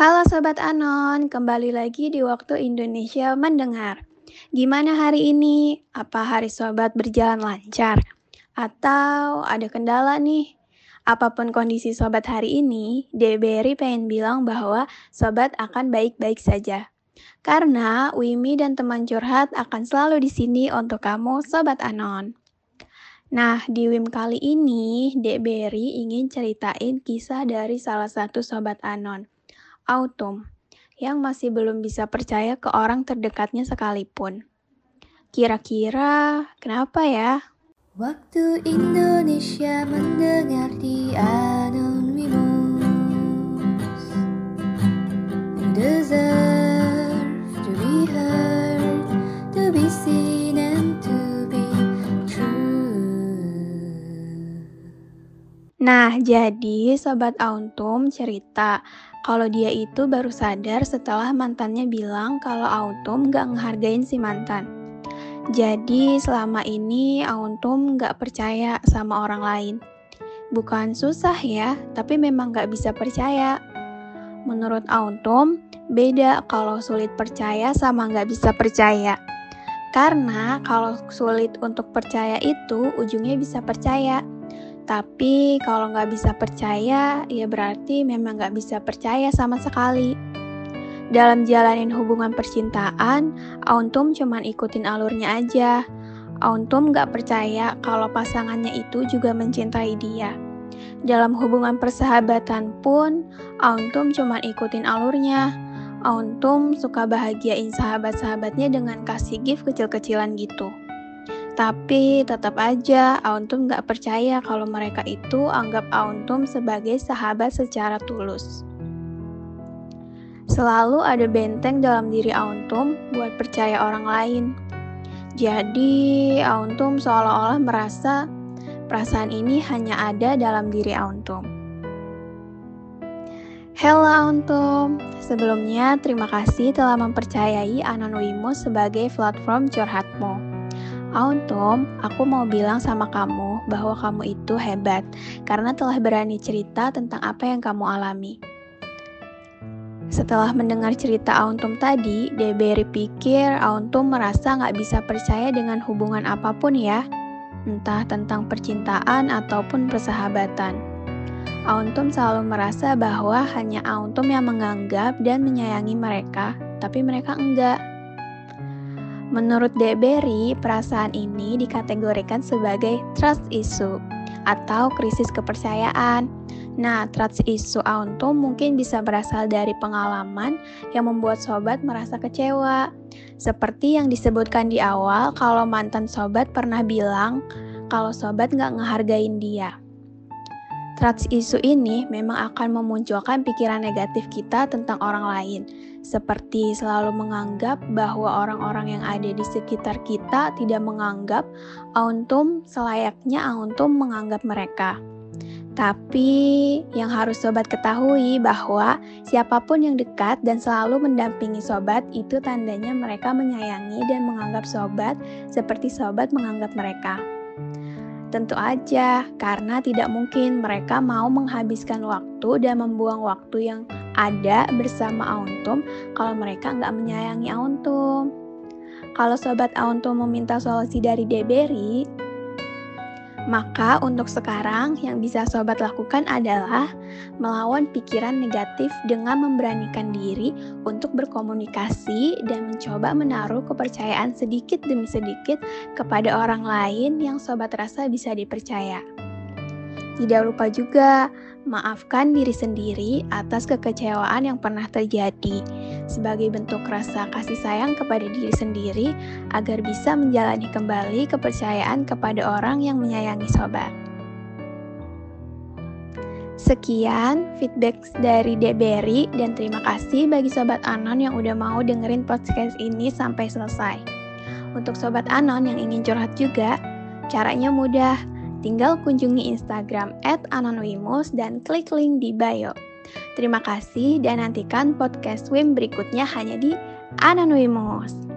Halo Sobat Anon, kembali lagi di waktu Indonesia mendengar. Gimana hari ini? Apa hari Sobat berjalan lancar? Atau ada kendala nih? Apa pun kondisi Sobat hari ini, DBRI pengen bilang bahwa Sobat akan baik-baik saja. Karena Wimi dan teman curhat akan selalu di sini untuk kamu Sobat Anon. Nah, di WIM kali ini, Dek Berry ingin ceritain kisah dari salah satu Sobat Anon autumn, yang masih belum bisa percaya ke orang terdekatnya sekalipun. Kira-kira kenapa ya? Waktu Indonesia mendengar di Anonymous Nah, jadi Sobat Autumn cerita kalau dia itu baru sadar setelah mantannya bilang kalau Autumn gak ngehargain si mantan. Jadi selama ini Autumn gak percaya sama orang lain. Bukan susah ya, tapi memang gak bisa percaya. Menurut Autumn, beda kalau sulit percaya sama gak bisa percaya. Karena kalau sulit untuk percaya itu ujungnya bisa percaya. Tapi kalau nggak bisa percaya, ya berarti memang nggak bisa percaya sama sekali. Dalam jalanin hubungan percintaan, Auntum cuma ikutin alurnya aja. Auntum nggak percaya kalau pasangannya itu juga mencintai dia. Dalam hubungan persahabatan pun, Auntum cuma ikutin alurnya. Auntum suka bahagiain sahabat-sahabatnya dengan kasih gift kecil-kecilan gitu. Tapi tetap aja Auntum gak percaya kalau mereka itu anggap Auntum sebagai sahabat secara tulus. Selalu ada benteng dalam diri Auntum buat percaya orang lain. Jadi Auntum seolah-olah merasa perasaan ini hanya ada dalam diri Auntum. Halo Auntum, sebelumnya terima kasih telah mempercayai Anonymous sebagai platform curhatmu. Autumn, aku mau bilang sama kamu bahwa kamu itu hebat karena telah berani cerita tentang apa yang kamu alami. Setelah mendengar cerita Autumn tadi, Deberi pikir Autumn merasa nggak bisa percaya dengan hubungan apa pun ya, entah tentang percintaan ataupun persahabatan. Autumn selalu merasa bahwa hanya Autumn yang menganggap dan menyayangi mereka, tapi mereka enggak. Menurut Deberi, perasaan ini dikategorikan sebagai trust issue atau krisis kepercayaan. Nah, trust issue auto mungkin bisa berasal dari pengalaman yang membuat sobat merasa kecewa. Seperti yang disebutkan di awal, kalau mantan sobat pernah bilang kalau sobat nggak ngehargain dia. Trust issue ini memang akan memunculkan pikiran negatif kita tentang orang lain, seperti selalu menganggap bahwa orang-orang yang ada di sekitar kita tidak menganggap Auntum selayaknya Auntum menganggap mereka. Tapi yang harus sobat ketahui bahwa siapa pun yang dekat dan selalu mendampingi sobat itu tandanya mereka menyayangi dan menganggap sobat seperti sobat menganggap mereka. Tentu aja, karena tidak mungkin mereka mau menghabiskan waktu dan membuang waktu yang ada bersama Auntum kalau mereka nggak menyayangi Auntum. Kalau sobat Auntum meminta solusi dari Deberi, maka untuk sekarang yang bisa sobat lakukan adalah melawan pikiran negatif dengan memberanikan diri untuk berkomunikasi dan mencoba menaruh kepercayaan sedikit demi sedikit kepada orang lain yang sobat rasa bisa dipercaya. Tidak lupa juga maafkan diri sendiri atas kekecewaan yang pernah terjadi sebagai bentuk rasa kasih sayang kepada diri sendiri agar bisa menjalani kembali kepercayaan kepada orang yang menyayangi sobat. Sekian feedback dari Deberi dan terima kasih bagi Sobat Anon yang udah mau dengerin podcast ini sampai selesai. Untuk Sobat Anon yang ingin curhat juga, caranya mudah Tinggal kunjungi Instagram @anonymous dan klik link di bio. Terima kasih dan nantikan podcast WIM berikutnya hanya di Anonymous.